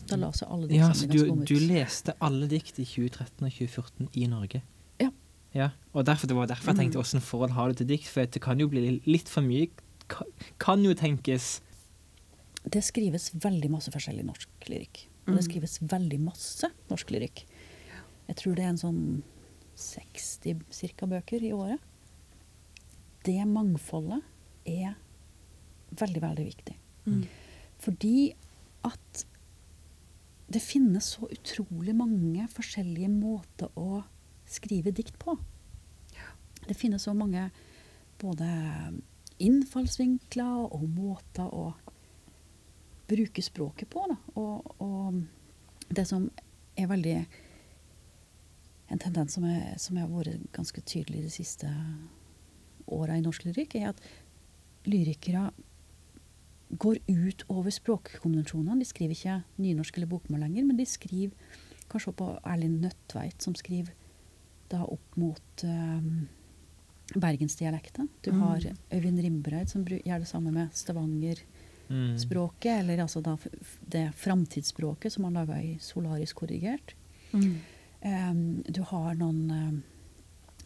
Da la seg alle Ja, sammen så du, ut. du leste alle dikt i 2013 og 2014 i Norge. Ja. Ja, og derfor, Det var derfor jeg tenkte hvordan forhold har du til dikt? For det kan jo bli litt for mye. Ka- Kan jo tenkes Det skrives veldig masse forskjellig norsk lyrikk. Og det skrives veldig masse norsk lyrikk. Jeg tror det er en sånn 60 cirka bøker i året. Det mangfoldet er veldig, veldig viktig. Fordi at det finnes så utrolig mange forskjellige måter å skrive dikt på. Det finnes så mange både innfallsvinkler og måter å bruke språket på. Og, og det som er veldig En tendens som, er, som har vært ganske tydelig de siste åra i norsk lyrikk, er at lyrikere går ut over språkkonvensjonene. De skriver ikke nynorsk eller bokmål lenger, men de skriver Kanskje på Erlind Nødtveit, som skriver da opp mot um, bergensdialekter. Du Mm. har Øyvind Rimbreid, som gjør det samme med Stavanger-språket, Mm. eller altså da det framtidsspråket som han laga i Solarisk korrigert. Mm. Um, du har noen um,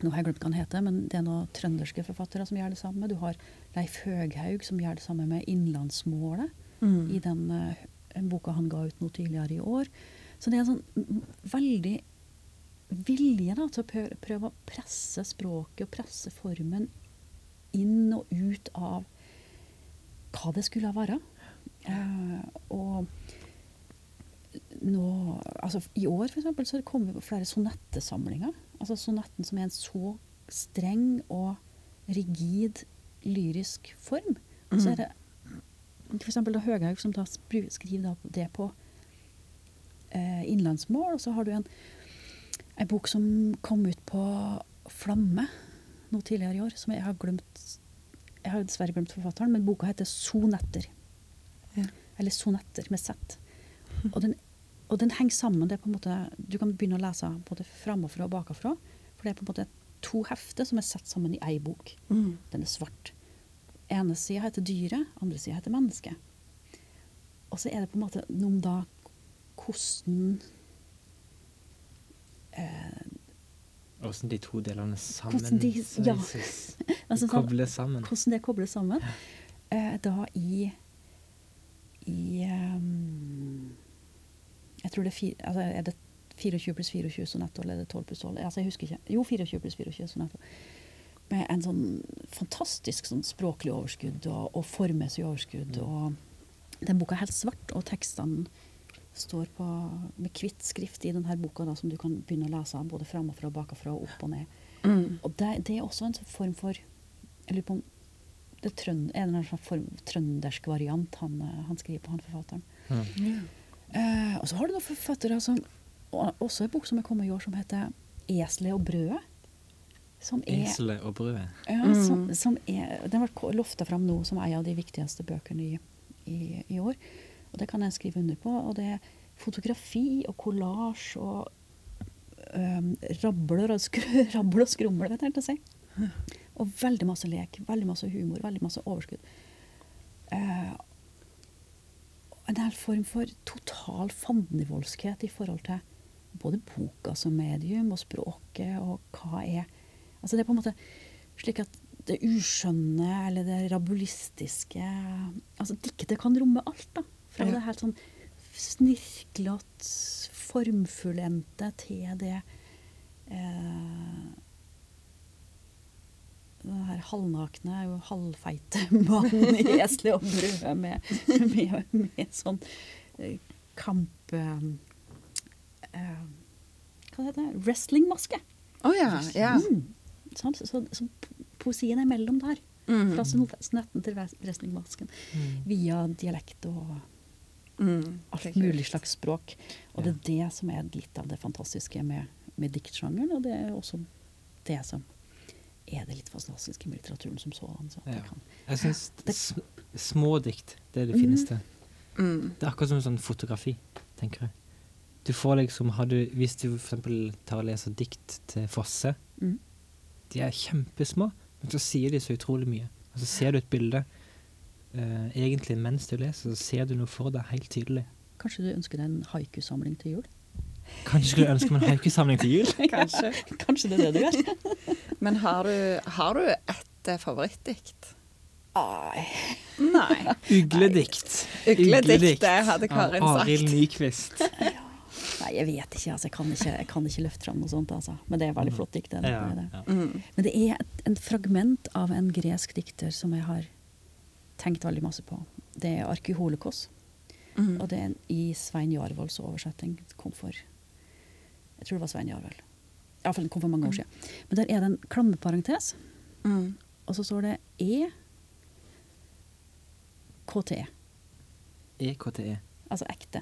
Nå har jeg glemt hva han heter, men det er noen trønderske forfattere som gjør det samme. Du har Leif Høghaug som gjør det samme med Innlandsmålet Mm. i den uh, boka han ga ut noe tidligere i år. Så det er en sånn veldig vilje da, til å prøve, å presse språket og presse formen inn og ut av hva det skulle være. Uh, og nå, altså I år for eksempel, så kommer det flere sonettesamlinger. Altså Sonetten som er en så streng og rigid lyrisk form. Og så er det da Høghaug som da skriver det på eh, innlandsmål. Og så har du en, en bok som kom ut på Flamme nå tidligere i år, som jeg har glemt Jeg har dessverre glemt forfatteren, men boka heter 'Sonetter'. Ja. Eller 'Sonetter' med Z. Og den, og den henger sammen. det er på en måte, Du kan begynne å lese både framafra og bakafra. For det er på en måte to hefter som er satt sammen i ei bok. Mm. Den er svart. ene sida heter dyret, andre sida heter mennesket. Og så er det på en måte noe om da hvordan eh, Åssen de to delene sammen Hvordan de- ja. så- altså kobles sammen. Hvordan det kobles sammen. Eh, da i i ehm, Jeg tror det er, fire, altså er det 24 pluss 24 sonetter, eller er det 12 pluss 12? Altså jeg husker ikke. Jo, 24 pluss 24 sonetter. Med en sånn fantastisk sånn språklig overskudd og, og formmessig overskudd. Og den boka er helt svart, og tekstene står på, med hvitt skrift i denne boka, da, som du kan begynne å lese både framafra bakafra og opp og ned. Mm. Og det, det er også en sånn form for Jeg lurer på om det er en eller annen slags form, trøndersk variant han, han skriver på, han forfatteren. Mm. Uh, og så har du noen forfattere som og Også en bok som er kommet i år, som heter 'Eselet og brødet'. Som er, Eselet og brødet. ja, Mm. som, som er Den ble lofta fram nå som en av de viktigste bøkene i, i, i år. Og det kan jeg skrive under på. Og det er fotografi og kollasj og um, rabler og, skr og skrummel, vet jeg helt å si. Og veldig masse lek, veldig masse humor, veldig masse overskudd. Uh, en hel form for total fandenivoldskhet i forhold til både boka som medium og språket og hva er Altså det er på en måte slik at det uskjønne eller det rabulistiske Altså diktet kan romme alt, da. Fra Ja. det helt sånn snirklete, formfullendte til det eh, den her halvnakne, halvfeite mannen i eselet og brødet med, med, med sånn eh, kamp... eh, eh, hva heter det? Wrestlingmaske. Å ja. ja. Mm. Sant? Så, så, så poesien er mellom der. Mm. Fra sonetten til wrestlingmasken. Mm. Via dialekt og Mm. alt mulig slags språk. Og det er det som er litt av det fantastiske med, med diktsjangeren, og det er også det som er det litt fantastiske med litteraturen som sådan. Så Ja. kan- Jeg syns Det- sm smådikt det er det fineste. Mm. Det er akkurat som sånn fotografi, tenker jeg. Du får liksom, har du, Hvis du eksempel tar og leser dikt til Fosse, Mm. de er kjempesmå, men så sier de så utrolig mye. Og så ser du et bilde eh, egentlig mens du leser, så ser du noe for deg helt tydelig. Kanskje du ønsker deg en haiku-samling til jul? Kanskje skulle du ønske meg en haikusamling til jul? Kanskje. Kanskje det er det du gjør? Men har du, har du et eh, favorittdikt? Ai. Nei. Ugledikt. Uglediktet hadde Karin sagt. Arild Nyquist. Nei, jeg vet ikke. Altså, jeg, kan ikke jeg kan ikke løfte fram noe sånt. Altså. Men det er veldig flott dikt. Det, det, det. ja. Mm. Men det er et, en fragment av en gresk dikter som jeg har tenkt veldig masse på. Det er Arkyholokos. Mm. Og det er en- i Svein Jarvolds oversetting. Kom for Jeg tror det var Svein Jarvold. Iallfall kom for mange år siden. Men der er det en klammeparentes, Mm. og så står det E KTE. EKTE. Altså ekte.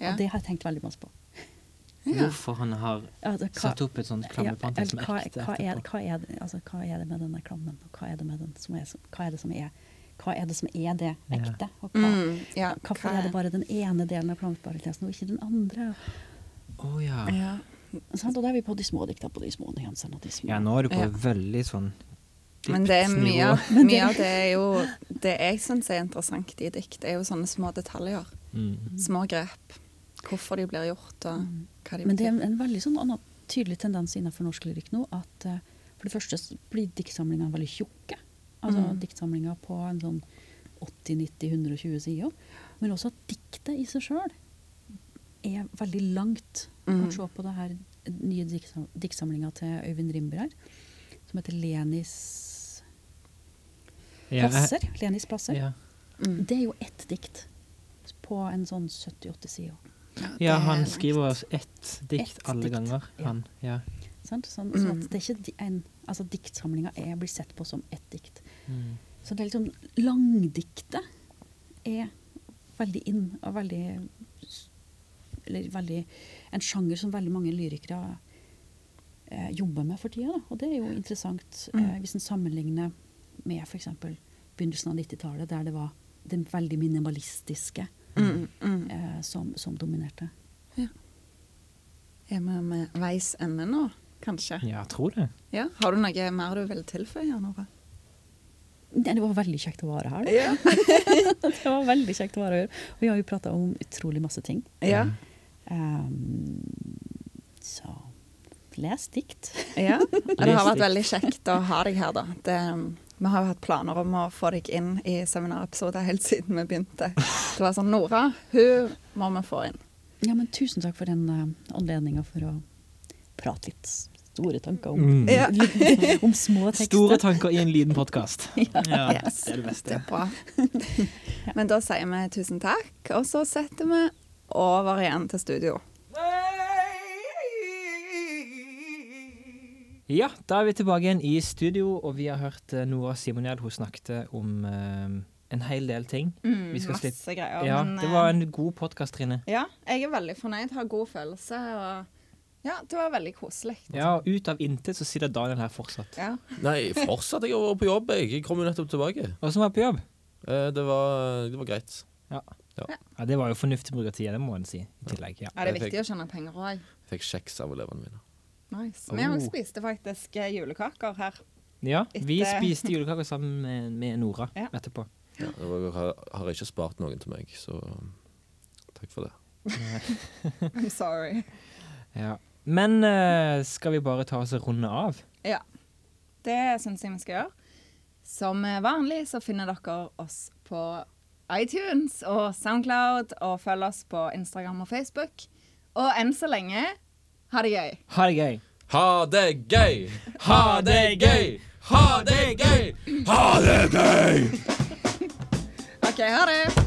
Ja. Og det har jeg tenkt veldig masse på. Ja. Hvorfor han har Altså, hva- satt opp et sånt klammeparentes som Ja, hva, ekte hva, er, etterpå? hva, er det, altså, hva er det med denne klammen? Og hva er det med den som er, hva er det som er hva er det som er det ekte? Og hva, Mm. Ja. hvorfor hva er det bare den ene delen av klammeparentesen og ikke den andre? Å ja. Ja. Sånn, Og da er vi på de små dikta, på de små nyansene og de små Ja, nå er du på Ja. veldig sånn Men det er mye, mye av det er jo Det jeg syns er interessant i dikt, er jo sånne små detaljer. Mm. Små grep. Hvorfor de blir gjort, og hva de Men det er en, veldig sånn annen tydelig tendens innenfor norsk lyrikk nå at uh, for det første blir diktsamlingene veldig tjukke. Altså Mm. diktsamlinger på en sånn 80-90-120 sider. Men også at diktet i seg sjøl er veldig langt. Mm. kan se på det her nye diktsam- diktsamlinga til Øyvind Rimber her, som heter Lenis Ja, jeg- plasser. Lenis plasser. Ja. Mm. Det er jo ett dikt på en sånn 70-80 sider. Ja, han skriver oss ett dikt et alle dikt, ganger. Han, ja. Sånn, sånn at det er ikke en, altså Diktsamlinga er, blir sett på som ett dikt. Mm. Så det er liksom Langdiktet er veldig inn og veldig Eller veldig En sjanger som veldig mange lyrikere eh, jobber med for tida. Da. Og det er jo interessant eh, Mm. hvis en sammenligner med f.eks. begynnelsen av 90-tallet, der det var den veldig minimalistiske Mm, mm. eh, som, som dominerte. Er vi med veis ende nå, kanskje? ja, jeg tror det. Ja. Har du noe mer du vil tilføye? Nora? Det var veldig kjekt å være her. Ja. det var veldig kjekt å være her. Og vi har jo prata om utrolig masse ting. ja. Um, så les dikt. Ja, og det har vært veldig kjekt å ha deg her, da. Det, vi har jo hatt planer om å få deg inn i seminarepisoder helt siden vi begynte. Det var sånn Nora, hun må vi få inn. Ja, men tusen takk for den uh, anledninga for å prate litt store tanker om, Mm. Ja. om små tekster. Store tanker i en liten podkast. Ja, Yes, det er det beste. Det er bra. Men da sier vi tusen takk, og så setter vi over igjen til studio. Ja, da er vi tilbake igjen i studio, og vi har hørt eh, Nora Simoniel. Hun snakket om uh, en hel del ting. Vi skal masse greier. Ja, men, det var eh, en god podkast, Trine. Ja, jeg er veldig fornøyd. Har god følelse. Og ja, det var veldig koselig. Ja, og ut av intet så sitter Daniel her fortsatt. Ja. Nei, fortsatt. Jeg har vært på jobb, jeg. Jeg kom jo nettopp tilbake. Hva som var på jobb. Eh, Det var, det var greit. Ja, det var jo fornuftig bruk av tida, det må en si. I tillegg, ja. Ja, det er viktig fikk- å tjene penger òg. Fikk kjeks av elevene mine. Nice. Oh. Vi òg spiste faktisk eh, julekaker her. Ja, vi spiste julekaker sammen med, med Nora Ja. etterpå. Ja, jeg har, har ikke spart noen til meg, så takk for det. I'm sorry. Ja. Men uh, skal vi bare ta oss og runde av? Ja. Det syns jeg vi skal gjøre. Som vanlig så finner dere oss på iTunes og Soundcloud, og følg oss på Instagram og Facebook. Og enn så lenge ha det gøy. Ha det gøy! Ha det gøy! Ha det gøy! Ha det gøy! Ha det gøy! OK, ha det.